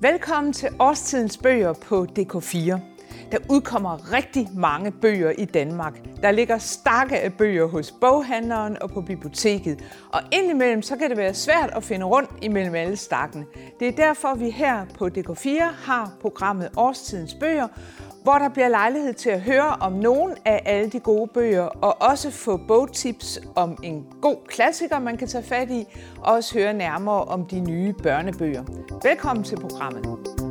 Velkommen til Årstidens bøger på DK4. Der udkommer rigtig mange bøger i Danmark. Der ligger stakke af bøger hos boghandleren og på biblioteket. Og indimellem så kan det være svært at finde rundt imellem alle stakkene. Det er derfor, vi her på DK4 har programmet Årstidens bøger, hvor der bliver lejlighed til at høre om nogle af alle de gode bøger, og også få bogtips om en god klassiker, man kan tage fat i, og også høre nærmere om de nye børnebøger. Velkommen til programmet.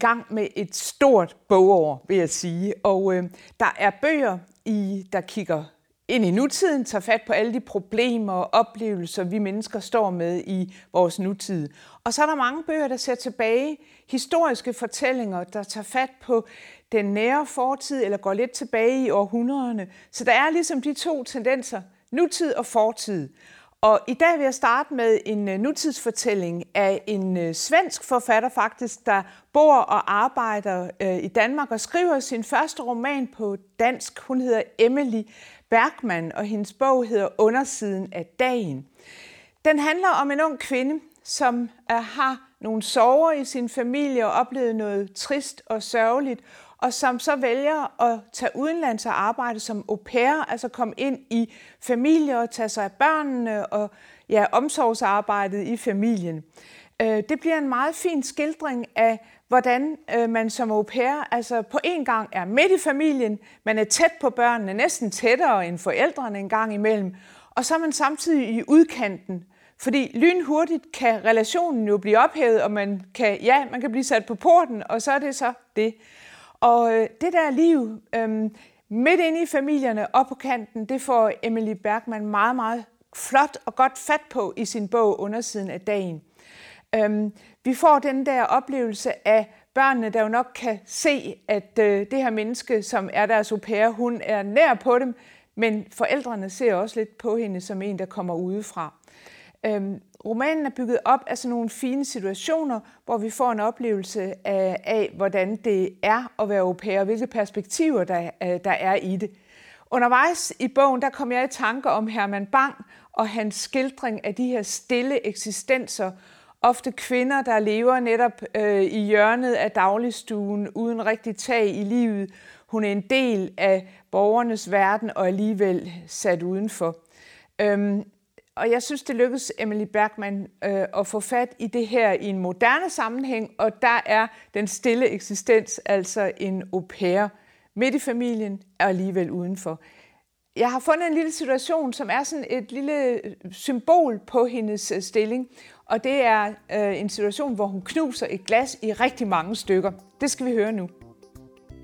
Gang med et stort bogår, vil jeg sige. Og øh, der er bøger, i, der kigger ind i nutiden, tager fat på alle de problemer og oplevelser, vi mennesker står med i vores nutid. Og så er der mange bøger, der ser tilbage, historiske fortællinger, der tager fat på den nære fortid eller går lidt tilbage i århundrederne. Så der er ligesom de to tendenser, nutid og fortid. Og i dag vil jeg starte med en øh, nutidsfortælling af en øh, svensk forfatter faktisk, der bor og arbejder øh, i Danmark og skriver sin første roman på dansk. Hun hedder Emily Bergman, og hendes bog hedder Undersiden af dagen. Den handler om en ung kvinde, som har nogle sorger i sin familie og oplevet noget trist og sørgeligt, og som så vælger at tage udenlands og arbejde som au pair, altså komme ind i familie og tage sig af børnene og ja, omsorgsarbejdet i familien. Øh, det bliver en meget fin skildring af, hvordan øh, man som au pair altså på en gang er midt i familien, man er tæt på børnene, næsten tættere end forældrene en gang imellem, og så er man samtidig i udkanten, fordi lynhurtigt kan relationen jo blive ophævet, og man kan, ja, man kan blive sat på porten, og så er det så det. Og øh, det der liv øh, midt inde i familierne og på kanten, det får Emily Bergman meget, meget flot og godt fat på i sin bog Undersiden af dagen. Øh, vi får den der oplevelse af børnene, der jo nok kan se, at øh, det her menneske, som er deres au pair, hun er nær på dem, men forældrene ser også lidt på hende som en, der kommer udefra. Øhm, romanen er bygget op af sådan nogle fine situationer, hvor vi får en oplevelse af, af hvordan det er at være au pair, og hvilke perspektiver der, øh, der er i det. Undervejs i bogen, der kom jeg i tanke om Herman Bang og hans skildring af de her stille eksistenser, ofte kvinder, der lever netop øh, i hjørnet af dagligstuen, uden rigtig tag i livet. Hun er en del af borgernes verden og alligevel sat udenfor. Øhm, og jeg synes, det lykkedes Emily Bergman øh, at få fat i det her i en moderne sammenhæng, og der er den stille eksistens altså en au pair midt i familien og alligevel udenfor. Jeg har fundet en lille situation, som er sådan et lille øh, symbol på hendes øh, stilling, og det er øh, en situation, hvor hun knuser et glas i rigtig mange stykker. Det skal vi høre nu.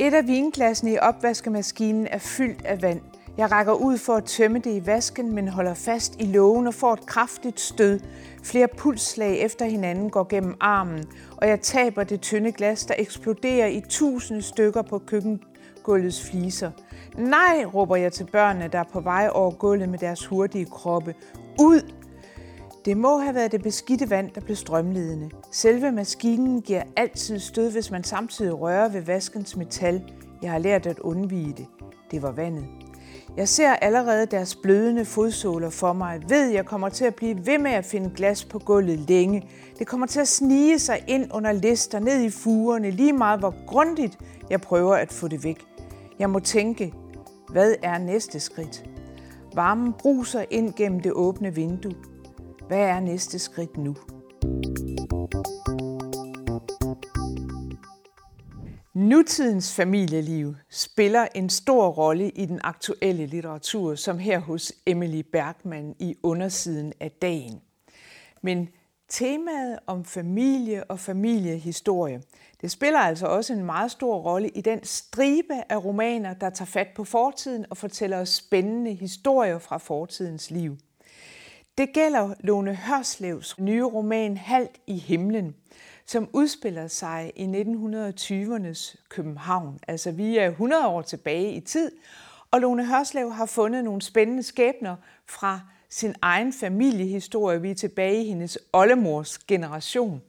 Et af vinglassene i opvaskemaskinen er fyldt af vand. Jeg rækker ud for at tømme det i vasken, men holder fast i lågen og får et kraftigt stød. Flere pulsslag efter hinanden går gennem armen, og jeg taber det tynde glas, der eksploderer i tusinde stykker på køkkengulvets fliser. Nej, råber jeg til børnene, der er på vej over gulvet med deres hurtige kroppe. Ud! Det må have været det beskidte vand, der blev strømledende. Selve maskinen giver altid stød, hvis man samtidig rører ved vaskens metal. Jeg har lært at undvige det. Det var vandet. Jeg ser allerede deres blødende fodsåler for mig. Jeg ved, jeg kommer til at blive ved med at finde glas på gulvet længe. Det kommer til at snige sig ind under lister, ned i fugerne, lige meget hvor grundigt jeg prøver at få det væk. Jeg må tænke, hvad er næste skridt? Varmen bruser ind gennem det åbne vindue. Hvad er næste skridt nu? Nutidens familieliv spiller en stor rolle i den aktuelle litteratur, som her hos Emily Bergman i undersiden af dagen. Men temaet om familie og familiehistorie, det spiller altså også en meget stor rolle i den stribe af romaner, der tager fat på fortiden og fortæller os spændende historier fra fortidens liv. Det gælder Lone Hørslevs nye roman Halt i himlen, som udspiller sig i 1920'ernes København. Altså vi er 100 år tilbage i tid, og Lone Hørslev har fundet nogle spændende skæbner fra sin egen familiehistorie. Vi er tilbage i hendes oldemors generation.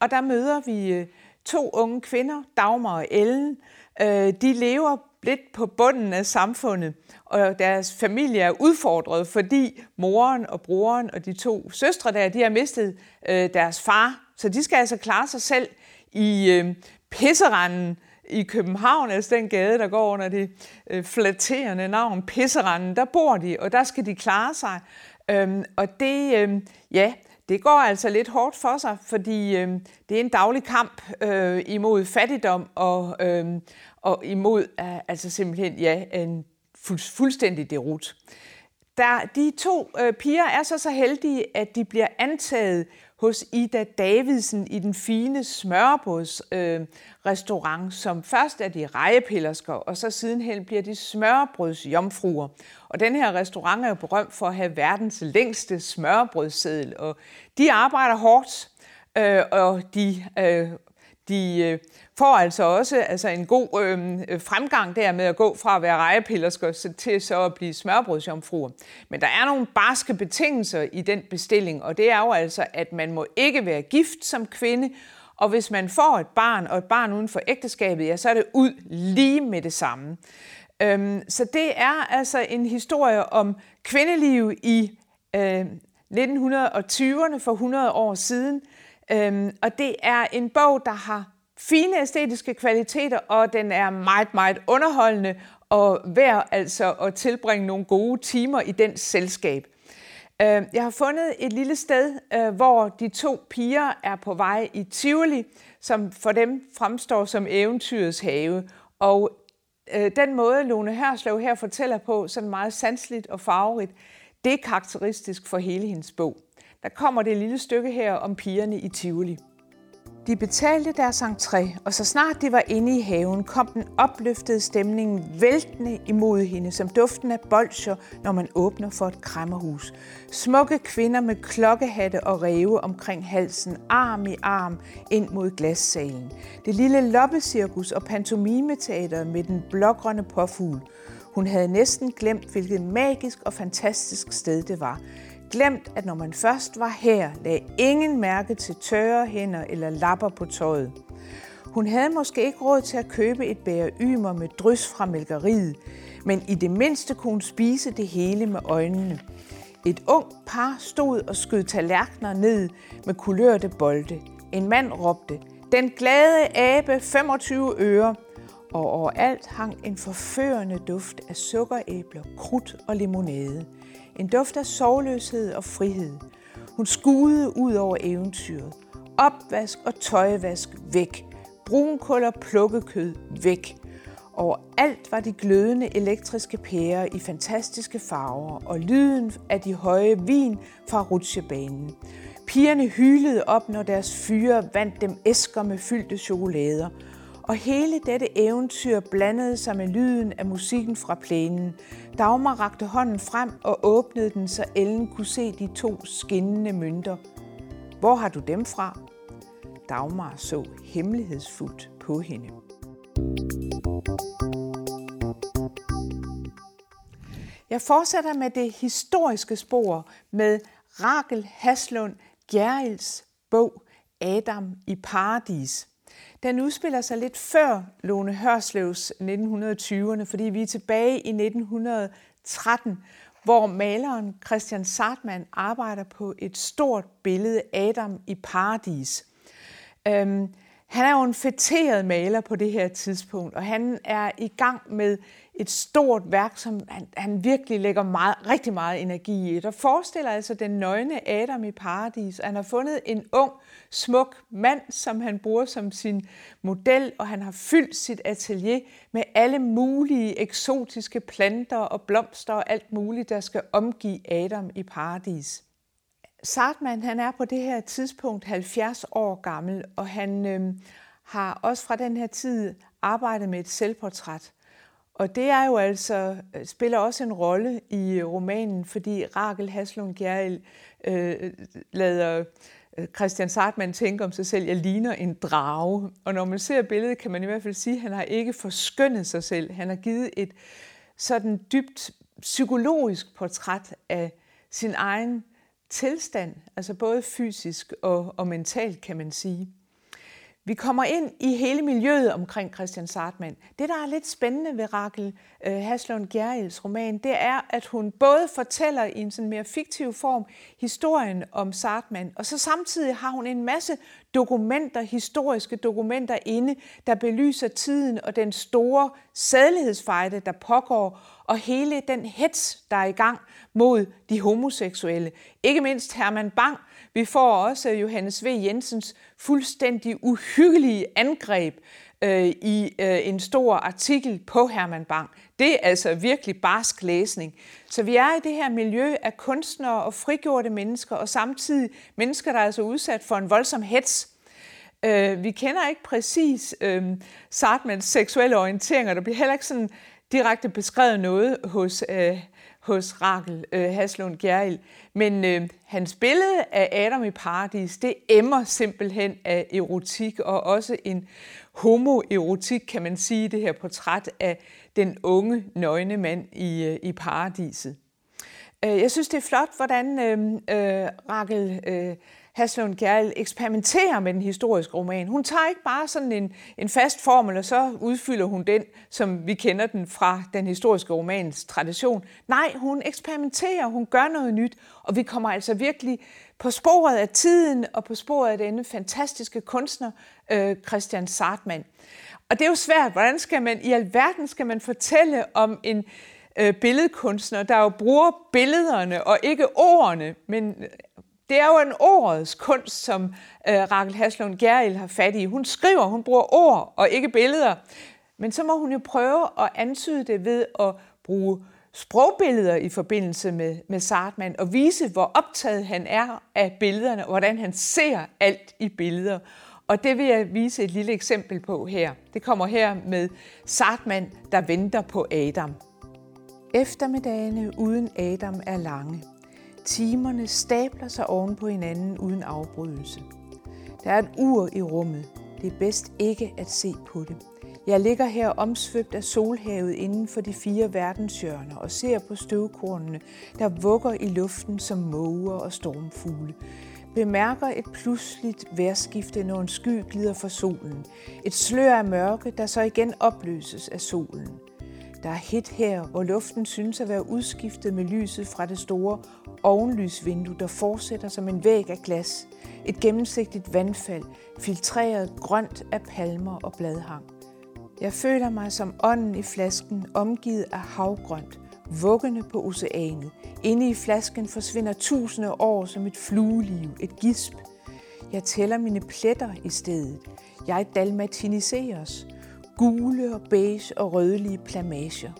og der møder vi øh, to unge kvinder, Dagmar og Ellen. Øh, de lever lidt på bunden af samfundet, og deres familie er udfordret, fordi moren og broren og de to søstre der, de har mistet øh, deres far. Så de skal altså klare sig selv i øh, pisseranden i København, altså den gade, der går under det øh, flatterende navn Pisseranden, der bor de, og der skal de klare sig. Øhm, og det, øh, ja, det går altså lidt hårdt for sig, fordi øh, det er en daglig kamp øh, imod fattigdom og, øh, og imod øh, altså simpelthen ja, en fu- fuldstændig derut. Der, de to øh, piger er så så heldige, at de bliver antaget hos Ida Davidsen i den fine smørbrødsrestaurant, øh, som først er de rejepillersker, og så sidenhen bliver de smørbrødsjomfruer. Og den her restaurant er jo berømt for at have verdens længste smørbrødsseddel, og de arbejder hårdt, øh, og de øh, de øh, får altså også altså en god øhm, øh, fremgang der med at gå fra at være rejepillersker til så at blive smørbrødsjomfruer. Men der er nogle barske betingelser i den bestilling, og det er jo altså, at man må ikke være gift som kvinde, og hvis man får et barn, og et barn uden for ægteskabet, ja, så er det ud lige med det samme. Øhm, så det er altså en historie om kvindeliv i øh, 1920'erne for 100 år siden, Øhm, og det er en bog, der har fine æstetiske kvaliteter, og den er meget, meget underholdende, og værd altså at tilbringe nogle gode timer i den selskab. Øhm, jeg har fundet et lille sted, øh, hvor de to piger er på vej i Tivoli, som for dem fremstår som eventyrets have. Og øh, den måde, Lone Hørslev her fortæller på, sådan meget sansligt og farverigt, det er karakteristisk for hele hendes bog. Der kommer det lille stykke her om pigerne i Tivoli. De betalte deres entré, og så snart de var inde i haven, kom den opløftede stemning væltende imod hende, som duften af bolcher, når man åbner for et krammerhus. Smukke kvinder med klokkehatte og ræve omkring halsen, arm i arm ind mod glassalen. Det lille loppecirkus og pantomimeteater med den blågrønne påfugl. Hun havde næsten glemt, hvilket magisk og fantastisk sted det var glemt, at når man først var her, lagde ingen mærke til tørre hænder eller lapper på tøjet. Hun havde måske ikke råd til at købe et bære ymer med drys fra mælkeriet, men i det mindste kunne hun spise det hele med øjnene. Et ung par stod og skød tallerkener ned med kulørte bolde. En mand råbte, den glade abe 25 øre, og overalt hang en forførende duft af sukkeræbler, krudt og limonade. En duft af sovløshed og frihed. Hun skuede ud over eventyret. Opvask og tøjvask væk. Brunkul og plukkekød væk. Over alt var de glødende elektriske pærer i fantastiske farver og lyden af de høje vin fra rutsjebanen. Pigerne hylede op, når deres fyre vandt dem æsker med fyldte chokolader – og hele dette eventyr blandede sig med lyden af musikken fra plænen. Dagmar rakte hånden frem og åbnede den, så Ellen kunne se de to skinnende mønter. Hvor har du dem fra? Dagmar så hemmelighedsfuldt på hende. Jeg fortsætter med det historiske spor med Rakel Haslund Gerils bog Adam i Paradis. Den udspiller sig lidt før Lone Hørslevs 1920'erne, fordi vi er tilbage i 1913, hvor maleren Christian Sartmann arbejder på et stort billede Adam i paradis. Øhm, han er jo en fætteret maler på det her tidspunkt, og han er i gang med et stort værk, som han, han virkelig lægger meget, rigtig meget energi i. Der forestiller altså den nøgne Adam i paradis, han har fundet en ung, smuk mand, som han bruger som sin model, og han har fyldt sit atelier med alle mulige eksotiske planter og blomster og alt muligt, der skal omgive Adam i paradis. Sartman han er på det her tidspunkt 70 år gammel, og han øh, har også fra den her tid arbejdet med et selvportræt. Og det er jo altså, øh, spiller også en rolle i øh, romanen, fordi Rakel Haslund Gjerrild øh, lader øh, Christian Sartmann tænke om sig selv, jeg ligner en drage. Og når man ser billedet, kan man i hvert fald sige, at han har ikke forskønnet sig selv. Han har givet et sådan dybt psykologisk portræt af sin egen tilstand, altså både fysisk og, og mentalt, kan man sige. Vi kommer ind i hele miljøet omkring Christian Sartmann. Det, der er lidt spændende ved Rakel øh, Haslund Gerils roman, det er, at hun både fortæller i en sådan mere fiktiv form historien om Sartmann, og så samtidig har hun en masse dokumenter, historiske dokumenter inde, der belyser tiden og den store sædlighedsfejde, der pågår, og hele den hets, der er i gang mod de homoseksuelle. Ikke mindst Herman Bang, vi får også øh, Johannes V. Jensens fuldstændig uhyggelige angreb øh, i øh, en stor artikel på Herman Bang. Det er altså virkelig barsk læsning. Så vi er i det her miljø af kunstnere og frigjorte mennesker, og samtidig mennesker, der er altså udsat for en voldsom hets. Øh, vi kender ikke præcis øh, Sartmans seksuelle orienteringer. Der bliver heller ikke sådan direkte beskrevet noget hos øh, hos Rakel øh, Haslund Gjerrild. Men øh, hans billede af Adam i paradis, det emmer simpelthen af erotik, og også en homoerotik, kan man sige, det her portræt af den unge, nøgne mand i, øh, i paradiset. Øh, jeg synes, det er flot, hvordan øh, øh, Rakel øh, Haslund Kjærl eksperimenterer med den historiske roman. Hun tager ikke bare sådan en, en fast formel, og så udfylder hun den, som vi kender den fra den historiske romans tradition. Nej, hun eksperimenterer, hun gør noget nyt, og vi kommer altså virkelig på sporet af tiden og på sporet af denne fantastiske kunstner, øh, Christian Sartmann. Og det er jo svært. Hvordan skal man i alverden skal man fortælle om en øh, billedkunstner, der jo bruger billederne og ikke ordene, men det er jo en ordets kunst, som øh, Rakel Haslund Geril har fat i. Hun skriver, hun bruger ord og ikke billeder. Men så må hun jo prøve at antyde det ved at bruge sprogbilleder i forbindelse med, med Sartman og vise, hvor optaget han er af billederne, og hvordan han ser alt i billeder. Og det vil jeg vise et lille eksempel på her. Det kommer her med Sartman, der venter på Adam. Eftermiddagene uden Adam er lange. Timerne stabler sig oven på hinanden uden afbrydelse. Der er et ur i rummet. Det er bedst ikke at se på det. Jeg ligger her omsvøbt af solhavet inden for de fire verdenshjørner og ser på støvkornene, der vugger i luften som måger og stormfugle. Bemærker et pludseligt vejrskifte, når en sky glider fra solen. Et slør af mørke, der så igen opløses af solen. Der er hit her, hvor luften synes at være udskiftet med lyset fra det store ovenlysvindue, der fortsætter som en væg af glas. Et gennemsigtigt vandfald, filtreret grønt af palmer og bladhang. Jeg føler mig som ånden i flasken, omgivet af havgrønt, vuggende på oceanet. Inde i flasken forsvinder tusinde år som et flueliv, et gisp. Jeg tæller mine pletter i stedet. Jeg dalmatiniseres. Gule og beige og rødlige plamager.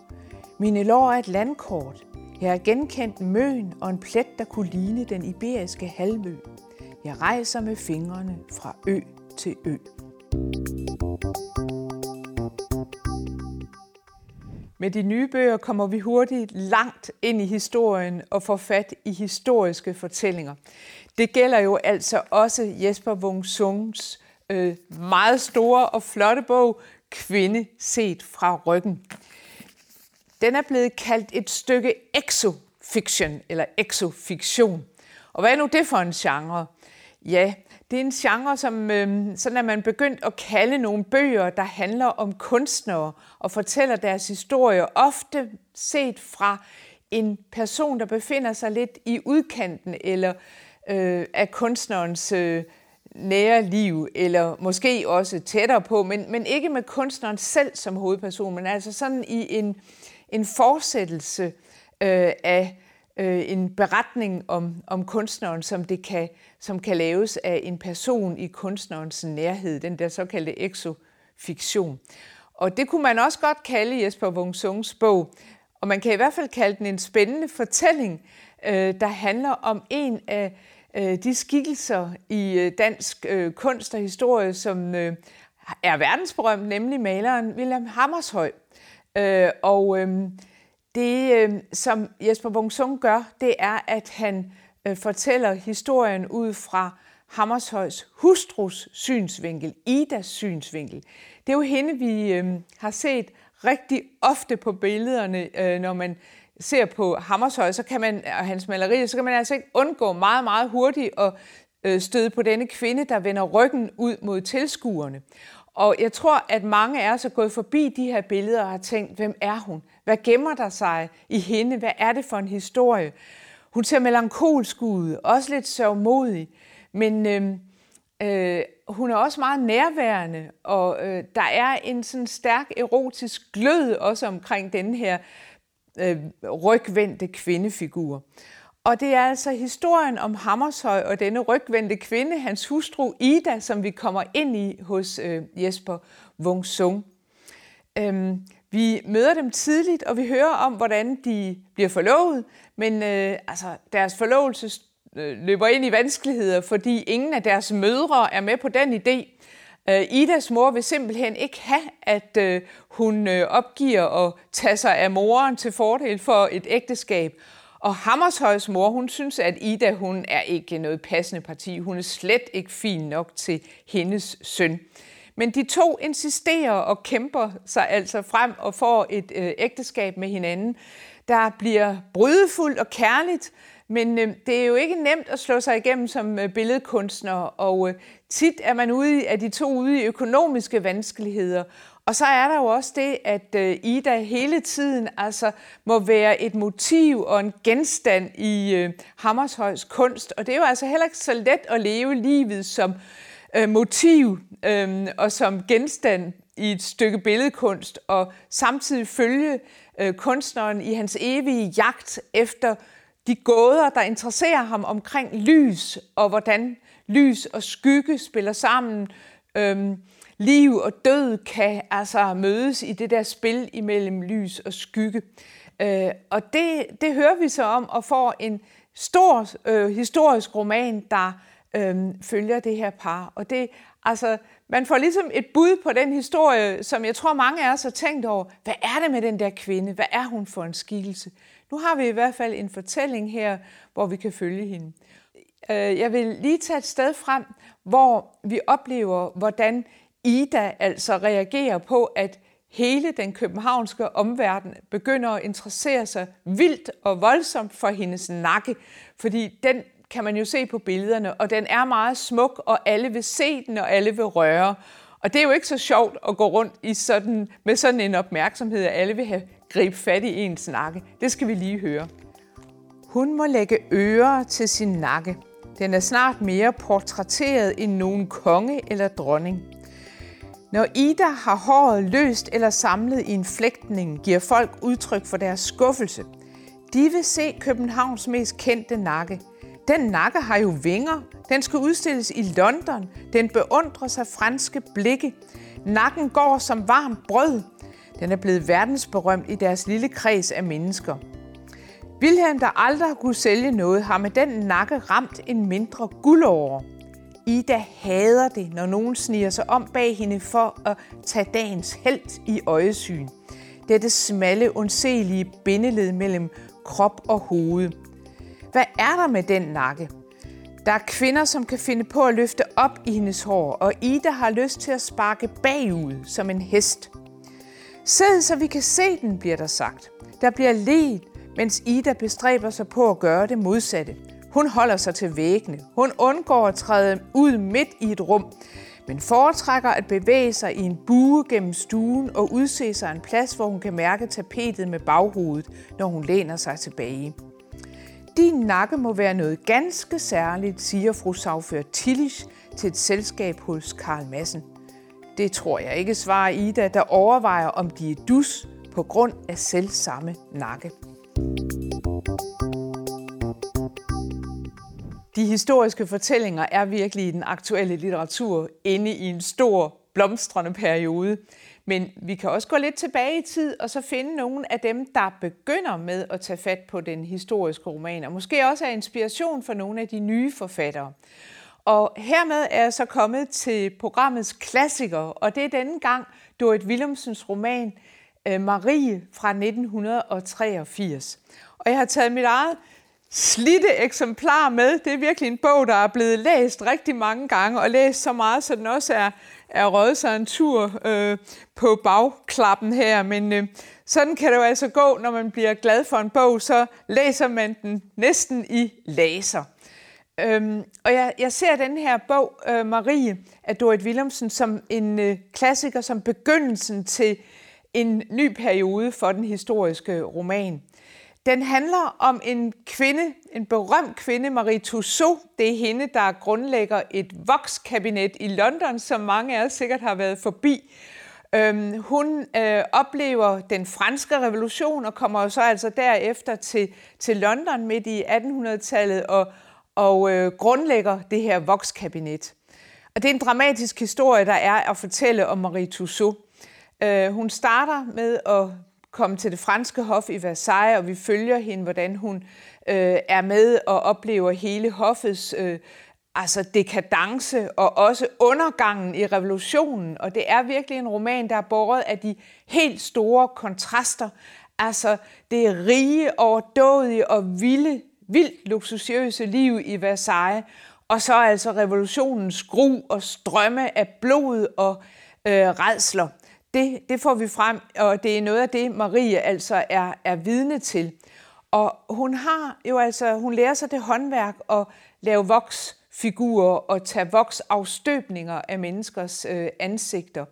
Mine lår er et landkort. Jeg har genkendt møen og en plet, der kunne ligne den iberiske halvø. Jeg rejser med fingrene fra ø til ø. Med de nye bøger kommer vi hurtigt langt ind i historien og får fat i historiske fortællinger. Det gælder jo altså også Jesper Wung Sungs øh, meget store og flotte bog, Kvinde set fra ryggen. Den er blevet kaldt et stykke exofiction eller exofiktion. Og hvad er nu det for en genre? Ja, det er en genre, som øh, sådan er man begyndt at kalde nogle bøger, der handler om kunstnere og fortæller deres historie, ofte set fra en person, der befinder sig lidt i udkanten eller øh, af kunstnerens øh, nære liv, eller måske også tættere på, men, men ikke med kunstneren selv som hovedperson, men altså sådan i en, en fortsættelse øh, af øh, en beretning om, om kunstneren, som, det kan, som kan laves af en person i kunstnerens nærhed, den der såkaldte exofiktion. Og det kunne man også godt kalde Jesper Wungsungs bog, og man kan i hvert fald kalde den en spændende fortælling, øh, der handler om en af øh, Øh, de skikkelser i øh, dansk øh, kunst og historie, som er verdensberømt, nemlig maleren William Hammershøi. Og det, som Jesper Bungsung gør, det er, at han fortæller historien ud fra Hammershøjs hustrus synsvinkel, Idas synsvinkel. Det er jo hende, vi har set rigtig ofte på billederne, når man ser på Hammershøi så kan man, og hans malerier, så kan man altså ikke undgå meget, meget hurtigt at øh, støde på denne kvinde, der vender ryggen ud mod tilskuerne. Og jeg tror, at mange af os er gået forbi de her billeder og har tænkt, hvem er hun? Hvad gemmer der sig i hende? Hvad er det for en historie? Hun ser melankolsk ud, også lidt sørgmodig, men øh, øh, hun er også meget nærværende, og øh, der er en sådan stærk erotisk glød også omkring den her øh, rygvendte kvindefigur. Og det er altså historien om Hammershøj og denne rygvendte kvinde, hans hustru Ida, som vi kommer ind i hos øh, Jesper Wungsung. Øhm, vi møder dem tidligt, og vi hører om, hvordan de bliver forlovet, men øh, altså, deres forlovelse øh, løber ind i vanskeligheder, fordi ingen af deres mødre er med på den idé. Øh, Idas mor vil simpelthen ikke have, at øh, hun øh, opgiver at tage sig af moren til fordel for et ægteskab. Og Hammershøjs mor, hun synes, at Ida hun er ikke noget passende parti. Hun er slet ikke fin nok til hendes søn. Men de to insisterer og kæmper sig altså frem og får et øh, ægteskab med hinanden, der bliver brydefuldt og kærligt, men øh, det er jo ikke nemt at slå sig igennem som øh, billedkunstner, og øh, tit er man ude af de to ude i økonomiske vanskeligheder. Og så er der jo også det, at øh, Ida hele tiden altså må være et motiv og en genstand i øh, Hammershøjs kunst. Og det er jo altså heller ikke så let at leve livet som øh, motiv øh, og som genstand i et stykke billedkunst, og samtidig følge øh, kunstneren i hans evige jagt efter de gåder, der interesserer ham omkring lys, og hvordan lys og skygge spiller sammen. Øhm, liv og død kan altså mødes i det der spil imellem lys og skygge. Øh, og det, det hører vi så om og får en stor øh, historisk roman, der øh, følger det her par. Og det, altså, man får ligesom et bud på den historie, som jeg tror mange af os har tænkt over. Hvad er det med den der kvinde? Hvad er hun for en skikkelse? Nu har vi i hvert fald en fortælling her, hvor vi kan følge hende. Øh, jeg vil lige tage et sted frem, hvor vi oplever, hvordan Ida altså reagerer på, at hele den københavnske omverden begynder at interessere sig vildt og voldsomt for hendes nakke, fordi den kan man jo se på billederne, og den er meget smuk, og alle vil se den, og alle vil røre. Og det er jo ikke så sjovt at gå rundt i sådan, med sådan en opmærksomhed, at alle vil have gribe fat i ens nakke. Det skal vi lige høre. Hun må lægge ører til sin nakke. Den er snart mere portrætteret end nogen konge eller dronning. Når Ida har håret løst eller samlet i en flægtning, giver folk udtryk for deres skuffelse. De vil se Københavns mest kendte nakke. Den nakke har jo vinger. Den skal udstilles i London. Den beundrer sig franske blikke. Nakken går som varmt brød. Den er blevet verdensberømt i deres lille kreds af mennesker. Wilhelm, der aldrig kunne sælge noget, har med den nakke ramt en mindre guldåre. Ida hader det, når nogen sniger sig om bag hende for at tage dagens held i øjesyn. Dette smalle, ondselige bindeled mellem krop og hoved. Hvad er der med den nakke? Der er kvinder, som kan finde på at løfte op i hendes hår, og Ida har lyst til at sparke bagud som en hest. Sid, så vi kan se den, bliver der sagt. Der bliver let, mens Ida bestræber sig på at gøre det modsatte. Hun holder sig til væggene. Hun undgår at træde ud midt i et rum, men foretrækker at bevæge sig i en bue gennem stuen og udse sig en plads, hvor hun kan mærke tapetet med baghovedet, når hun læner sig tilbage. Din nakke må være noget ganske særligt, siger fru Sagfør Tillich til et selskab hos Karl Madsen. Det tror jeg ikke, svarer Ida, der overvejer, om de er dus på grund af selv samme nakke. De historiske fortællinger er virkelig i den aktuelle litteratur inde i en stor blomstrende periode. Men vi kan også gå lidt tilbage i tid og så finde nogle af dem, der begynder med at tage fat på den historiske roman, og måske også er inspiration for nogle af de nye forfattere. Og hermed er jeg så kommet til programmets klassiker, og det er denne gang Dorit Willumsens roman øh, Marie fra 1983. Og jeg har taget mit eget slidte eksemplar med. Det er virkelig en bog, der er blevet læst rigtig mange gange, og læst så meget, så den også er, er røget sig en tur øh, på bagklappen her. Men øh, sådan kan det jo altså gå, når man bliver glad for en bog, så læser man den næsten i laser. Øhm, og jeg, jeg ser den her bog, øh, Marie af Dorit Willemsen, som en øh, klassiker, som begyndelsen til en ny periode for den historiske roman. Den handler om en kvinde, en berømt kvinde, Marie Tussaud. Det er hende, der grundlægger et vokskabinet i London, som mange af os sikkert har været forbi. Øhm, hun øh, oplever den franske revolution og kommer så altså derefter til, til London midt i 1800-tallet og, og øh, grundlægger det her vokskabinet. Og det er en dramatisk historie, der er at fortælle om Marie Tussaud. Øh, hun starter med at komme til det franske hof i Versailles, og vi følger hende, hvordan hun øh, er med og oplever hele hoffets øh, altså dekadence og også undergangen i revolutionen. Og det er virkelig en roman, der er båret af de helt store kontraster. Altså det rige, overdådige og vilde, vildt luksuriøse liv i Versailles, og så altså revolutionens gru og strømme af blod og øh, redsler det, det får vi frem, og det er noget af det, Marie altså er, er vidne til. Og hun har jo altså, hun lærer sig det håndværk at lave voksfigurer og tage voksafstøbninger af menneskers øh, ansigter.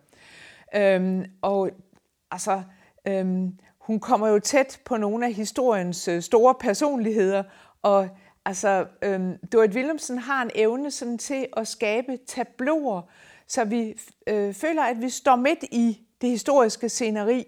Øhm, og altså, øhm, hun kommer jo tæt på nogle af historiens øh, store personligheder, og altså, øhm, Dorit Willemsen har en evne sådan til at skabe tabloer, så vi øh, føler, at vi står midt i det historiske sceneri,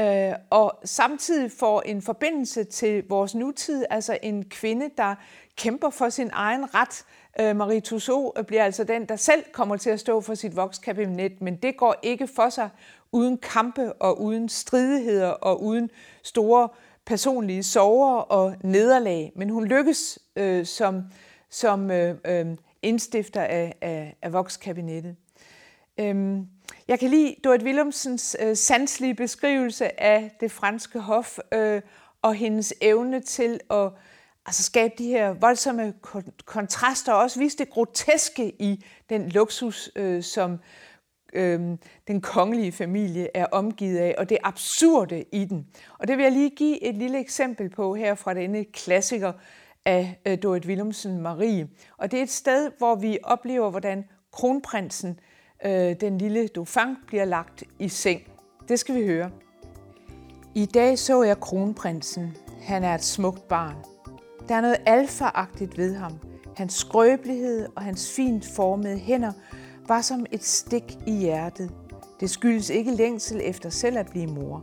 øh, og samtidig får en forbindelse til vores nutid, altså en kvinde, der kæmper for sin egen ret. Øh, Marie Tussaud øh, bliver altså den, der selv kommer til at stå for sit vokskabinet, men det går ikke for sig uden kampe og uden stridigheder og uden store personlige sorger og nederlag. Men hun lykkes øh, som, som øh, øh, indstifter af, af, af vokskabinettet. Øhm, jeg kan lide Dorit Willumsens øh, sanselige beskrivelse af det franske hof øh, og hendes evne til at altså, skabe de her voldsomme kontraster og også vise det groteske i den luksus, øh, som øh, den kongelige familie er omgivet af, og det absurde i den. Og det vil jeg lige give et lille eksempel på her fra denne klassiker af øh, Dorit Willumsen Marie. Og det er et sted, hvor vi oplever, hvordan kronprinsen øh, øh, den lille Dauphin bliver lagt i seng. Det skal vi høre. I dag så jeg kronprinsen. Han er et smukt barn. Der er noget alfaagtigt ved ham. Hans skrøbelighed og hans fint formede hænder var som et stik i hjertet. Det skyldes ikke længsel efter selv at blive mor.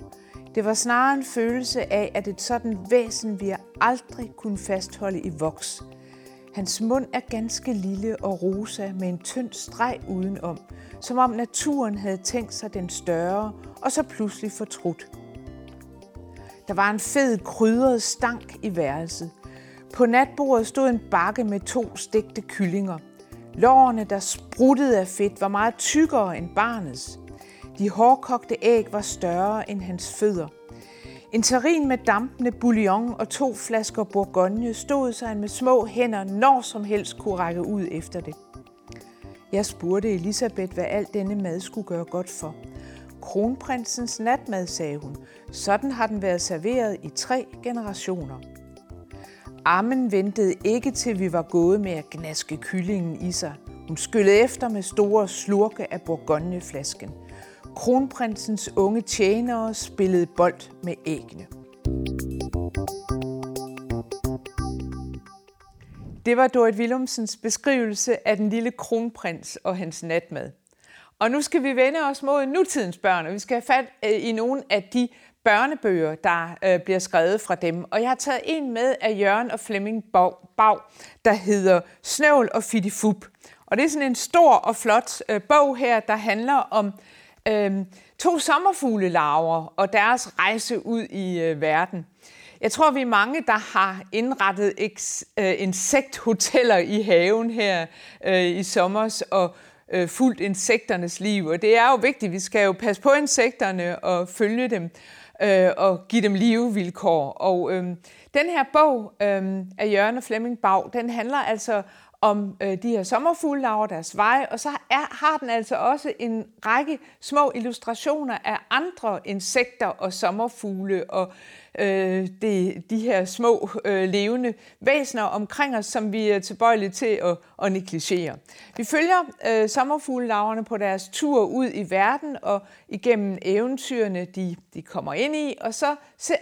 Det var snarere en følelse af, at et sådan væsen vi aldrig kunne fastholde i voks. Hans mund er ganske lille og rosa med en tynd streg udenom, som om naturen havde tænkt sig den større, og så pludselig fortrudt. Der var en fed krydret stank i værelset. På natbordet stod en bakke med to stegte kyllinger. Lårene, der spruttede af fedt, var meget tykkere end barnets. De hårdkogte æg var større end hans fødder. En terrin med dampende bouillon og to flasker bourgogne stod sig med små hænder når som helst kunne række ud efter det. Jeg spurgte Elisabeth, hvad alt denne mad skulle gøre godt for. Kronprinsens natmad, sagde hun. Sådan har den været serveret i tre generationer. Armen ventede ikke til vi var gået med at gnaske kyllingen i sig. Hun skyllede efter med store slurke af bourgogneflasken. Kronprinsens unge tjenere spillede bold med æggene. Det var Dorit Willumsens beskrivelse af den lille kronprins og hans natmad. Og nu skal vi vende os mod nutidens børn, og vi skal have fat øh, i nogle af de børnebøger, der øh, bliver skrevet fra dem. Og jeg har taget en med af Jørgen og Flemming Bag, der hedder Snøvl og Fittifup. Og det er sådan en stor og flot øh, bog her, der handler om øh, to sommerfuglelarver og deres rejse ud i øh, verden. Jeg tror, vi er mange, der har indrettet øh, insekthoteller i haven her øh, i sommer og øh, fulgt insekternes liv. Og det er jo vigtigt, vi skal jo passe på insekterne og følge dem øh, og give dem livevilkår. Og øh, den her bog øh, af Jørgen og Flemming Bag, den handler altså om øh, de her sommerfugle laver deres vej, og så er, har den altså også en række små illustrationer af andre insekter og sommerfugle og øh, de, de her små øh, levende væsener omkring os, som vi er tilbøjelige til at, at negligere. Vi følger øh, sommerfuglelaverne på deres tur ud i verden og igennem eventyrene, de, de kommer ind i, og så,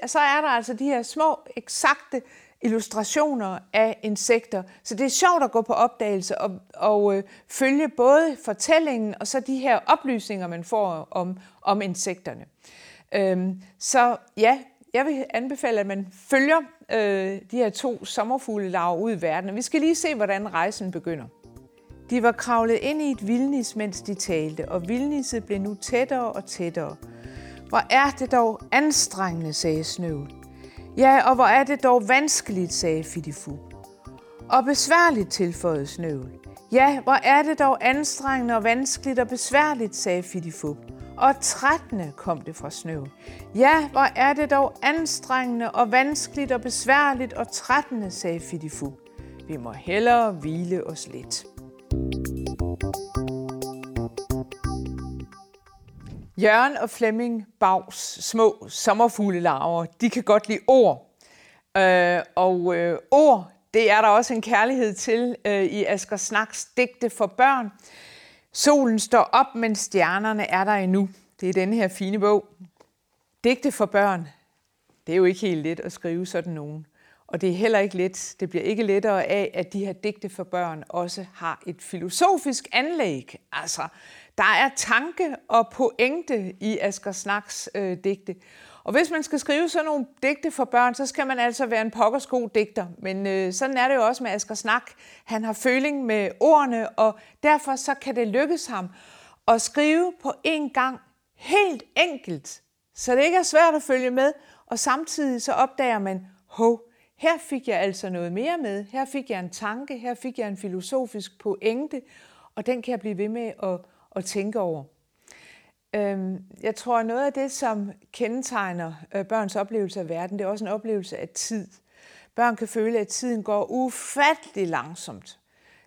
så er der altså de her små, eksakte illustrationer af insekter. Så det er sjovt at gå på opdagelse og, og øh, følge både fortællingen og så de her oplysninger, man får om, om insekterne. Øhm, så ja, jeg vil anbefale, at man følger øh, de her to sommerfuglelarver ud i verden. Vi skal lige se, hvordan rejsen begynder. De var kravlet ind i et vildnis, mens de talte, og vildnisset blev nu tættere og tættere. Hvor er det dog anstrengende, sagde Snøvl. Ja, og hvor er det dog vanskeligt, sagde Fidifu. Og besværligt, tilføjede Snøvl. Ja, hvor er det dog anstrengende og vanskeligt og besværligt, sagde Fidifu. Og trættende kom det fra Snøvl. Ja, hvor er det dog anstrengende og vanskeligt og besværligt og trættende, sagde Fidifu. Vi må hellere hvile os lidt. Jørgen og Flemming Bags små sommerfuglelarver, de kan godt lide ord. Øh, og øh, ord, det er der også en kærlighed til øh, i Asger Snaks digte for børn. Solen står op, men stjernerne er der endnu. Det er denne her fine bog. Digte for børn, det er jo ikke helt let at skrive sådan nogen. Og det er heller ikke let. Det bliver ikke lettere af, at de her digte for børn også har et filosofisk anlæg. Altså, der er tanke og pointe i Asger Snaks øh, digte. Og hvis man skal skrive sådan nogle digte for børn, så skal man altså være en pokkersko digter. Men øh, sådan er det jo også med Asger Snak. Han har føling med ordene, og derfor så kan det lykkes ham at skrive på en gang helt enkelt, så det ikke er svært at følge med, og samtidig så opdager man, hov, her fik jeg altså noget mere med, her fik jeg en tanke, her fik jeg en filosofisk pointe, og den kan jeg blive ved med at, at tænke over. Øhm, jeg tror, at noget af det, som kendetegner øh, børns oplevelse af verden, det er også en oplevelse af tid. Børn kan føle, at tiden går ufattelig langsomt.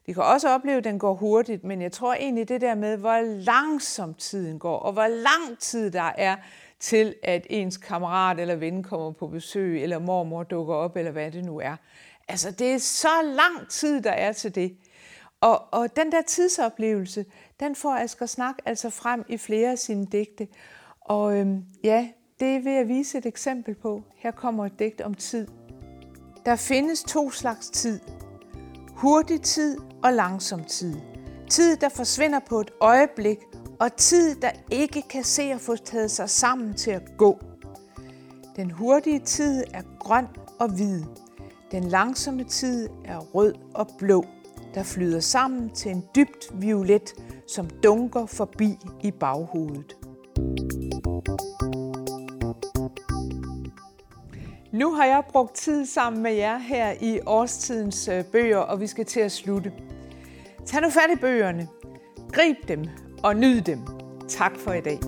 De kan også opleve, at den går hurtigt, men jeg tror egentlig det der med, hvor langsomt tiden går, og hvor lang tid der er til, at ens kammerat eller ven kommer på besøg, eller mormor dukker op, eller hvad det nu er. Altså, det er så lang tid, der er til det. Og, og den der tidsoplevelse, den får Asger Snak altså frem i flere af sine digte. Og øhm, ja, det vil jeg vise et eksempel på. Her kommer et digt om tid. Der findes to slags tid. Hurtig tid og langsom tid. Tid, der forsvinder på et øjeblik, og tid, der ikke kan se at få taget sig sammen til at gå. Den hurtige tid er grøn og hvid. Den langsomme tid er rød og blå, der flyder sammen til en dybt violet, som dunker forbi i baghovedet. Nu har jeg brugt tid sammen med jer her i årstidens øh, bøger, og vi skal til at slutte. Tag nu fat i bøgerne, grib dem og nyd dem. Tak for i dag.